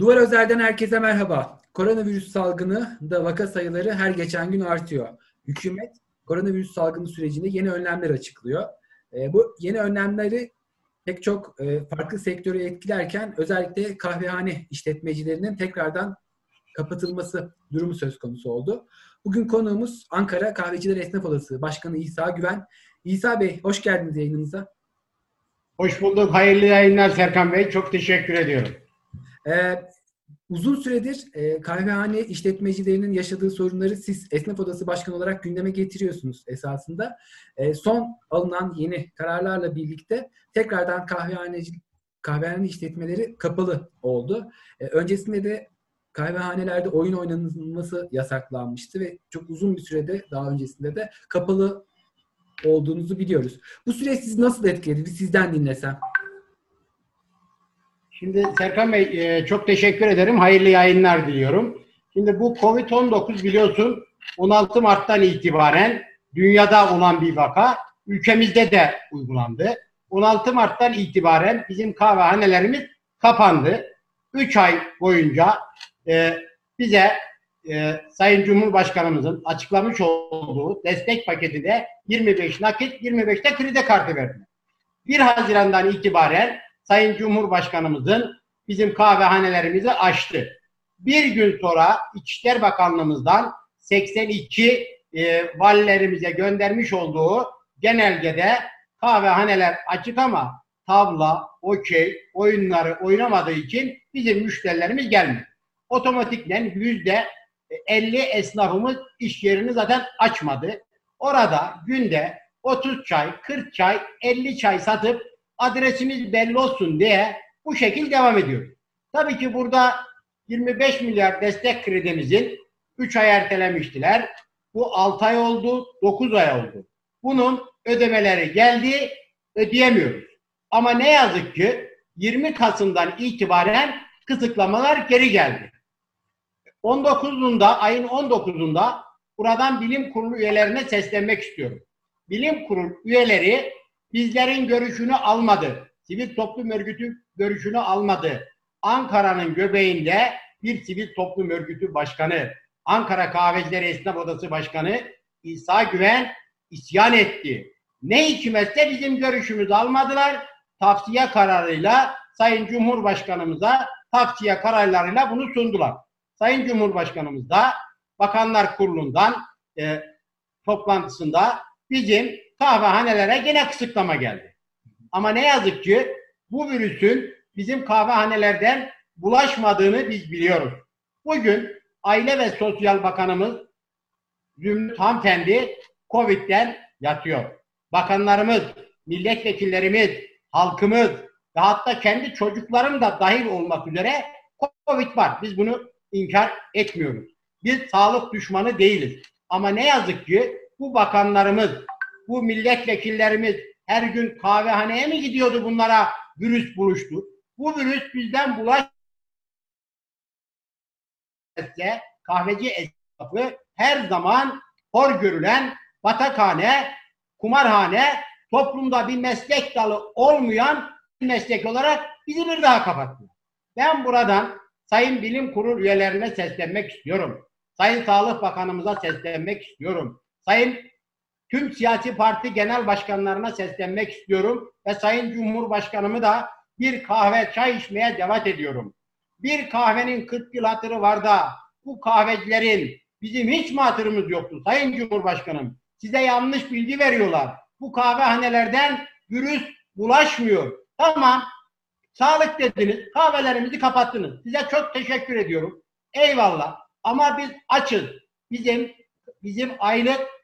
Duvar Özel'den herkese merhaba. Koronavirüs salgını da vaka sayıları her geçen gün artıyor. Hükümet koronavirüs salgını sürecinde yeni önlemler açıklıyor. E, bu yeni önlemleri pek çok e, farklı sektörü etkilerken özellikle kahvehane işletmecilerinin tekrardan kapatılması durumu söz konusu oldu. Bugün konuğumuz Ankara Kahveciler Esnaf Odası Başkanı İsa Güven. İsa Bey hoş geldiniz yayınımıza. Hoş bulduk. Hayırlı yayınlar Serkan Bey. Çok teşekkür ediyorum. Ee, uzun süredir e, kahvehane işletmecilerinin yaşadığı sorunları siz Esnaf Odası Başkanı olarak gündeme getiriyorsunuz esasında. E, son alınan yeni kararlarla birlikte tekrardan kahvehaneci kahvehane işletmeleri kapalı oldu. E, öncesinde de kahvehanelerde oyun oynanılması yasaklanmıştı ve çok uzun bir sürede daha öncesinde de kapalı olduğunuzu biliyoruz. Bu süreç sizi nasıl etkiledi? Sizden dinlesem. Şimdi Serkan Bey e, çok teşekkür ederim. Hayırlı yayınlar diliyorum. Şimdi bu Covid-19 biliyorsun 16 Mart'tan itibaren dünyada olan bir vaka. Ülkemizde de uygulandı. 16 Mart'tan itibaren bizim kahvehanelerimiz kapandı. 3 ay boyunca e, bize e, Sayın Cumhurbaşkanımızın açıklamış olduğu destek paketi de 25 nakit, 25 de kredi kartı verdi. 1 Haziran'dan itibaren Sayın Cumhurbaşkanımızın bizim kahvehanelerimizi açtı. Bir gün sonra İçişler Bakanlığımızdan 82 e, valilerimize göndermiş olduğu genelgede kahvehaneler açık ama tavla, okey, oyunları oynamadığı için bizim müşterilerimiz gelmiyor. Otomatikten yüzde 50 esnafımız iş yerini zaten açmadı. Orada günde 30 çay, 40 çay, 50 çay satıp adresimiz belli olsun diye bu şekil devam ediyor. Tabii ki burada 25 milyar destek kredimizin 3 ay ertelemiştiler. Bu 6 ay oldu, 9 ay oldu. Bunun ödemeleri geldi, ödeyemiyoruz. Ama ne yazık ki 20 Kasım'dan itibaren kısıtlamalar geri geldi. 19'unda, ayın 19'unda buradan bilim kurulu üyelerine seslenmek istiyorum. Bilim kurulu üyeleri bizlerin görüşünü almadı. Sivil toplum örgütü görüşünü almadı. Ankara'nın göbeğinde bir sivil toplum örgütü başkanı, Ankara Kahvecileri Esnaf Odası Başkanı İsa Güven isyan etti. Ne hikmetse bizim görüşümüzü almadılar. Tavsiye kararıyla Sayın Cumhurbaşkanımıza tavsiye kararlarıyla bunu sundular. Sayın Cumhurbaşkanımız da Bakanlar Kurulu'ndan e, toplantısında bizim kahvehanelere gene kısıtlama geldi. Ama ne yazık ki bu virüsün bizim kahvehanelerden bulaşmadığını biz biliyoruz. Bugün Aile ve Sosyal Bakanımız Zümrüt Hanımefendi Covid'den yatıyor. Bakanlarımız, milletvekillerimiz, halkımız ve hatta kendi çocuklarım da dahil olmak üzere Covid var. Biz bunu inkar etmiyoruz. Biz sağlık düşmanı değiliz. Ama ne yazık ki bu bakanlarımız, bu milletvekillerimiz her gün kahvehaneye mi gidiyordu bunlara virüs buluştu? Bu virüs bizden bulaş kahveci esnafı her zaman hor görülen batakhane, kumarhane, toplumda bir meslek dalı olmayan bir meslek olarak bizi bir daha kapattı. Ben buradan Sayın Bilim Kurulu üyelerine seslenmek istiyorum. Sayın Sağlık Bakanımıza seslenmek istiyorum. Sayın tüm siyasi parti genel başkanlarına seslenmek istiyorum ve Sayın Cumhurbaşkanımı da bir kahve çay içmeye davet ediyorum. Bir kahvenin 40 yıl hatırı var da bu kahvecilerin bizim hiç mi hatırımız yoktu Sayın Cumhurbaşkanım? Size yanlış bilgi veriyorlar. Bu kahvehanelerden virüs bulaşmıyor. Tamam Sağlık dediniz, kahvelerimizi kapattınız. Size çok teşekkür ediyorum. Eyvallah. Ama biz açız. Bizim bizim aylık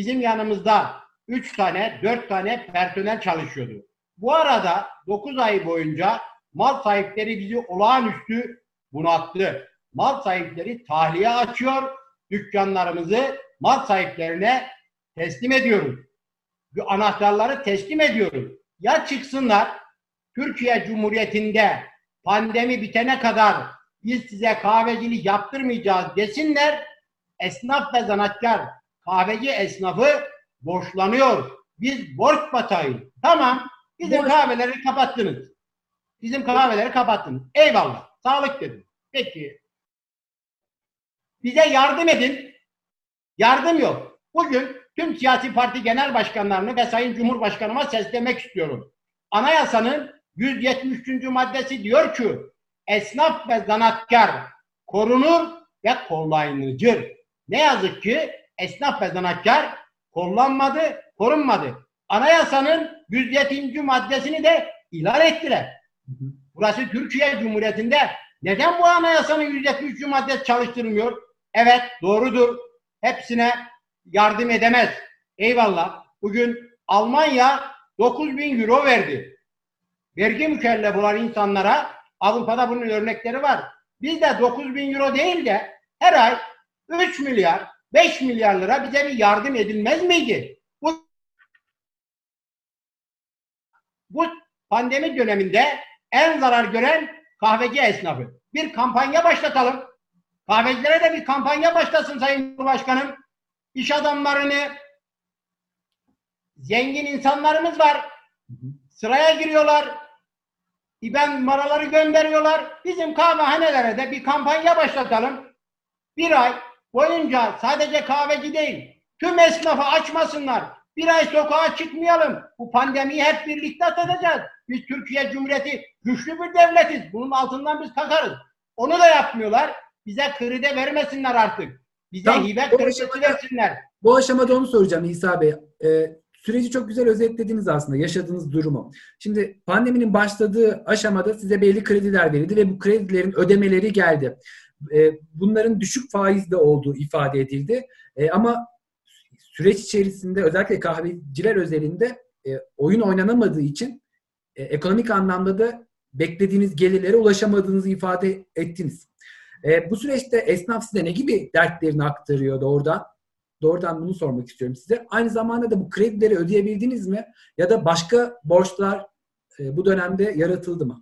bizim yanımızda 3 tane, 4 tane personel çalışıyordu. Bu arada 9 ay boyunca mal sahipleri bizi olağanüstü bunattı. Mal sahipleri tahliye açıyor, dükkanlarımızı mal sahiplerine teslim ediyoruz. Anahtarları teslim ediyoruz. Ya çıksınlar, Türkiye Cumhuriyeti'nde pandemi bitene kadar biz size kahvecilik yaptırmayacağız desinler. Esnaf ve zanatkar kahveci esnafı borçlanıyor. Biz borç batayız. Tamam. Bizim borç. kahveleri kapattınız. Bizim kahveleri kapattınız. Eyvallah. Sağlık dedim. Peki. Bize yardım edin. Yardım yok. Bugün tüm siyasi parti genel başkanlarını ve Sayın Cumhurbaşkanıma seslemek istiyorum. Anayasanın 173. maddesi diyor ki esnaf ve zanaatkar korunur ve kollayıcıdır. Ne yazık ki esnaf ve zanaatkar kollanmadı, korunmadı. Anayasanın 107. maddesini de ilan ettiler. Burası Türkiye Cumhuriyeti'nde neden bu anayasanın 173. maddesi çalıştırılmıyor? Evet doğrudur. Hepsine yardım edemez. Eyvallah. Bugün Almanya 9 bin euro verdi. Vergi mükellef olan insanlara Avrupa'da bunun örnekleri var. Bizde 9 bin euro değil de her ay 3 milyar, 5 milyar lira bize bir yardım edilmez miydi? Bu, bu pandemi döneminde en zarar gören kahveci esnafı. Bir kampanya başlatalım. Kahvecilere de bir kampanya başlasın Sayın Cumhurbaşkanım. İş adamlarını, zengin insanlarımız var. Sıraya giriyorlar. İben numaraları gönderiyorlar. Bizim kahvehanelere de bir kampanya başlatalım. Bir ay boyunca sadece kahveci değil, tüm esnafı açmasınlar. Bir ay sokağa çıkmayalım. Bu pandemiyi hep birlikte atlatacağız. Biz Türkiye Cumhuriyeti güçlü bir devletiz. Bunun altından biz kalkarız. Onu da yapmıyorlar. Bize kredi vermesinler artık. Bize Tamam, hibe kredisi aşamada- versinler. Bu aşamada onu soracağım İsa Bey. Ee, süreci çok güzel özetlediniz aslında yaşadığınız durumu. Şimdi pandeminin başladığı aşamada size belli krediler verildi ve bu kredilerin ödemeleri geldi. Ee, bunların düşük faizde olduğu ifade edildi. Ee, ama süreç içerisinde özellikle kahveciler özelinde e, oyun oynanamadığı için e, ekonomik anlamda da beklediğiniz gelirlere ulaşamadığınızı ifade ettiniz. E, bu süreçte esnaf size ne gibi dertlerini aktarıyor doğrudan? Doğrudan bunu sormak istiyorum size. Aynı zamanda da bu kredileri ödeyebildiniz mi? Ya da başka borçlar e, bu dönemde yaratıldı mı?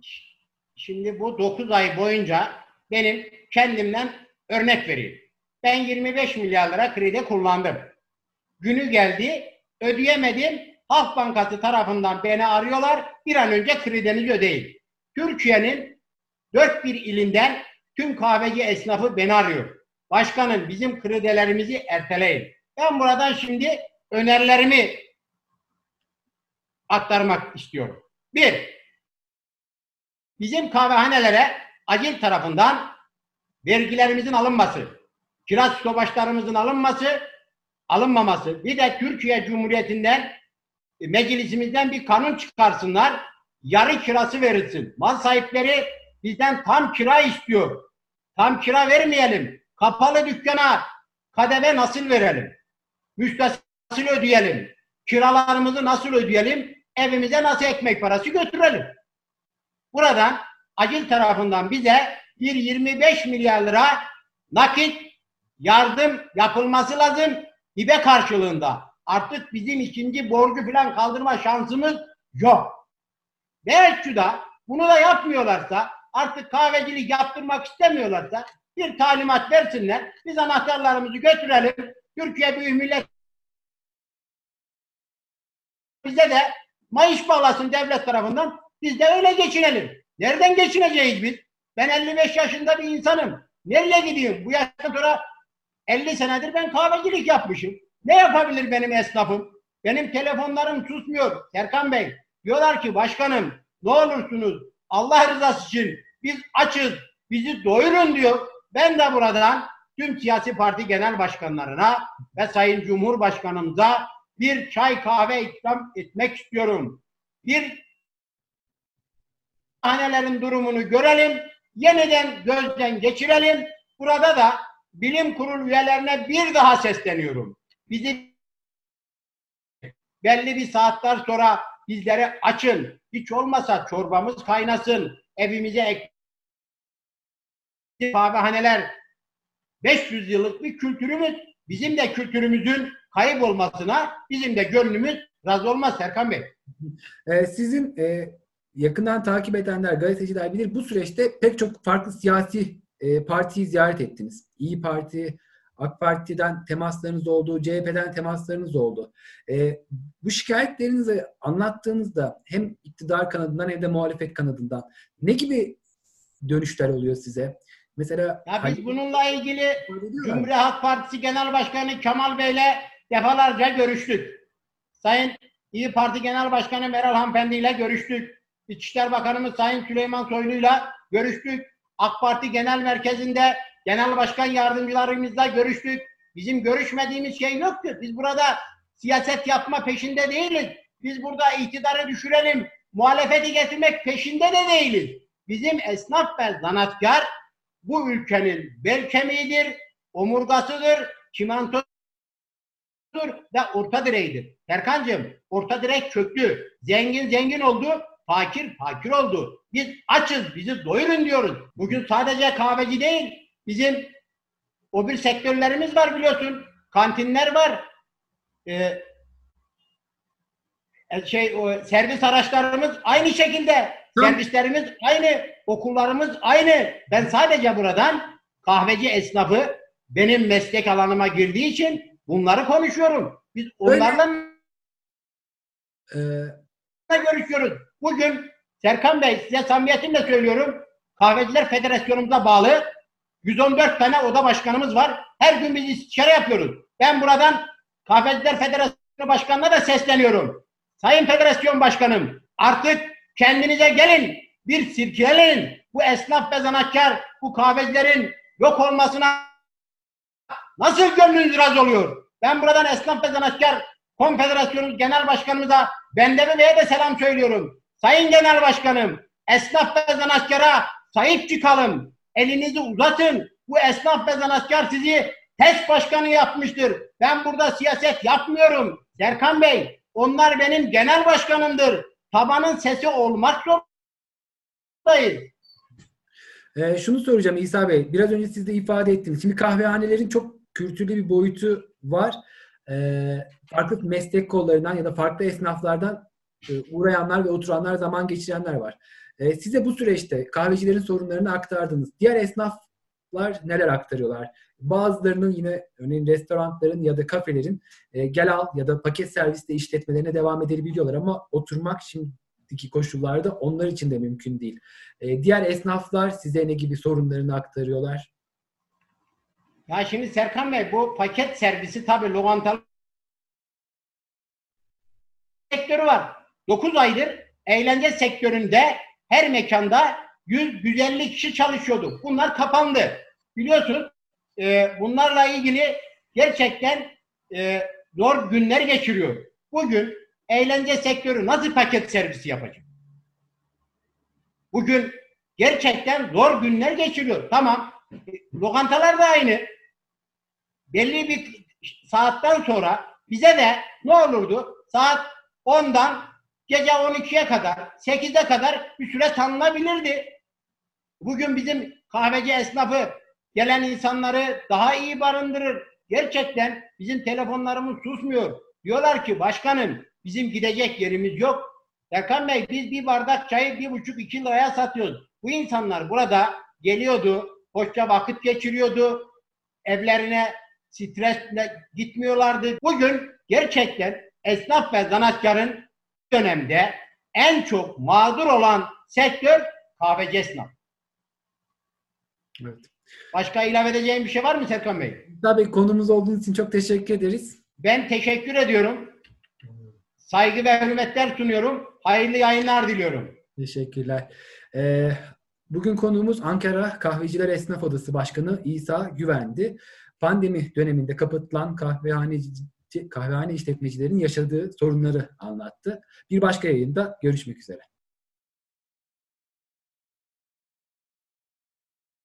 Şimdi bu 9 ay boyunca benim kendimden örnek vereyim. Ben 25 milyar lira kredi kullandım. Günü geldi, ödeyemedim. Halk Bankası tarafından beni arıyorlar. Bir an önce kredinizi ödeyin. Türkiye'nin dört bir ilinden tüm kahveci esnafı beni arıyor. Başkanım bizim kredilerimizi erteleyin. Ben buradan şimdi önerilerimi aktarmak istiyorum. Bir, bizim kahvehanelere acil tarafından vergilerimizin alınması, kira stobaşlarımızın alınması, alınmaması, bir de Türkiye Cumhuriyeti'nden e, meclisimizden bir kanun çıkarsınlar, yarı kirası verilsin. Mal sahipleri bizden tam kira istiyor. Tam kira vermeyelim. Kapalı dükkana kademe nasıl verelim? Müstesna ödeyelim? Kiralarımızı nasıl ödeyelim? Evimize nasıl ekmek parası götürelim? Buradan acil tarafından bize bir 25 milyar lira nakit yardım yapılması lazım hibe karşılığında. Artık bizim ikinci borcu falan kaldırma şansımız yok. Belki de bunu da yapmıyorlarsa artık kahvecilik yaptırmak istemiyorlarsa bir talimat versinler. Biz anahtarlarımızı götürelim. Türkiye Büyük Millet bize de maaş bağlasın devlet tarafından. Biz de öyle geçinelim. Nereden geçineceğiz biz? Ben 55 yaşında bir insanım. Nereye gideyim? Bu yaştan sonra 50 senedir ben kahvecilik yapmışım. Ne yapabilir benim esnafım? Benim telefonlarım susmuyor. Serkan Bey diyorlar ki başkanım ne olursunuz Allah rızası için biz açız bizi doyurun diyor. Ben de buradan tüm siyasi parti genel başkanlarına ve Sayın Cumhurbaşkanımıza bir çay kahve ikram etmek istiyorum. Bir hanelerin durumunu görelim, yeniden gözden geçirelim. Burada da bilim kurul üyelerine bir daha sesleniyorum. Bizi belli bir saatler sonra bizleri açın. Hiç olmasa çorbamız kaynasın. Evimize ek kahvehaneler 500 yıllık bir kültürümüz. Bizim de kültürümüzün kayıp olmasına bizim de gönlümüz razı olmaz Serkan Bey. Ee, sizin e, yakından takip edenler, gazeteciler bilir bu süreçte pek çok farklı siyasi e, partiyi ziyaret ettiniz. İyi Parti, AK Parti'den temaslarınız oldu, CHP'den temaslarınız oldu. E, bu şikayetlerinizi anlattığınızda hem iktidar kanadından hem de muhalefet kanadından ne gibi dönüşler oluyor size? Mesela Ya biz bununla ilgili. Cumhuriyet Halk Partisi Genel Başkanı Kemal Bey'le defalarca görüştük. Sayın İyi Parti Genel Başkanı Meral Hanımefendi ile görüştük. İçişler Bakanımız Sayın Süleyman Soylu'yla görüştük. AK Parti Genel Merkezi'nde Genel Başkan Yardımcılarımızla görüştük. Bizim görüşmediğimiz şey yok ki. Biz burada siyaset yapma peşinde değiliz. Biz burada iktidarı düşürelim, muhalefeti getirmek peşinde de değiliz. Bizim esnaf ve zanatkar bu ülkenin bel kemiğidir, omurgasıdır, çimentodur ve orta direğidir. Serkancığım orta direk çöktü. Zengin zengin oldu, fakir fakir oldu. Biz açız, bizi doyurun diyoruz. Bugün sadece kahveci değil, bizim o bir sektörlerimiz var biliyorsun. Kantinler var. Ee, e, şey o servis araçlarımız aynı şekilde Tamam. servislerimiz aynı okullarımız aynı ben sadece buradan kahveci esnafı benim meslek alanıma girdiği için bunları konuşuyorum biz onlarla Ee, da görüşüyoruz bugün Serkan Bey size samimiyetimle söylüyorum kahveciler federasyonumuza bağlı 114 tane oda başkanımız var her gün biz istişare yapıyoruz ben buradan kahveciler federasyonu başkanına da sesleniyorum Sayın Federasyon Başkanım artık kendinize gelin. Bir sirkelenin. Bu esnaf ve zanatkar, bu kahvecilerin yok olmasına nasıl gönlünüz razı oluyor? Ben buradan esnaf ve zanatkar konfederasyonu genel başkanımıza Bendemi Bey'e de selam söylüyorum. Sayın Genel Başkanım, esnaf ve zanatkara sahip çıkalım. Elinizi uzatın. Bu esnaf ve zanatkar sizi TES başkanı yapmıştır. Ben burada siyaset yapmıyorum. Serkan Bey, onlar benim genel başkanımdır. Tabanın sesi olmak zorundayız. e, şunu soracağım İsa Bey. Biraz önce siz de ifade ettiniz. Şimdi kahvehanelerin çok kültürlü bir boyutu var. Ee, farklı meslek kollarından ya da farklı esnaflardan e, uğrayanlar ve oturanlar, zaman geçirenler var. Ee, size bu süreçte kahvecilerin sorunlarını aktardınız. Diğer esnaflar neler aktarıyorlar? Bazılarının yine örneğin restoranların ya da kafelerin e, gel al ya da paket serviste işletmelerine devam edebiliyorlar ama oturmak şimdiki koşullarda onlar için de mümkün değil. E, diğer esnaflar size ne gibi sorunlarını aktarıyorlar? Ya şimdi Serkan Bey bu paket servisi tabii lokantalar sektörü var. 9 aydır eğlence sektöründe her mekanda 100-150 kişi çalışıyordu. Bunlar kapandı. Biliyorsun e, bunlarla ilgili gerçekten e, zor günler geçiriyor. Bugün eğlence sektörü nasıl paket servisi yapacak? Bugün gerçekten zor günler geçiriyor. Tamam. e, Lokantalar da aynı. Belli bir saatten sonra bize de ne olurdu? Saat 10'dan gece 12'ye kadar, 8'e kadar bir süre tanınabilirdi. Bugün bizim kahveci esnafı gelen insanları daha iyi barındırır. Gerçekten bizim telefonlarımız susmuyor. Diyorlar ki başkanım bizim gidecek yerimiz yok. Erkan Bey biz bir bardak çayı bir buçuk iki liraya satıyoruz. Bu insanlar burada geliyordu, hoşça vakit geçiriyordu. Evlerine stresle gitmiyorlardı. Bugün gerçekten esnaf ve zanatkarın dönemde en çok mağdur olan sektör kahveci esnaf. Evet. Başka ilave edeceğim bir şey var mı Serkan Bey? Tabii konumuz olduğunuz için çok teşekkür ederiz. Ben teşekkür ediyorum. Saygı ve hürmetler sunuyorum. Hayırlı yayınlar diliyorum. Teşekkürler. Ee, bugün konuğumuz Ankara Kahveciler Esnaf Odası Başkanı İsa Güvendi. Pandemi döneminde kapatılan kahvehane, kahvehane işletmecilerin yaşadığı sorunları anlattı. Bir başka yayında görüşmek üzere.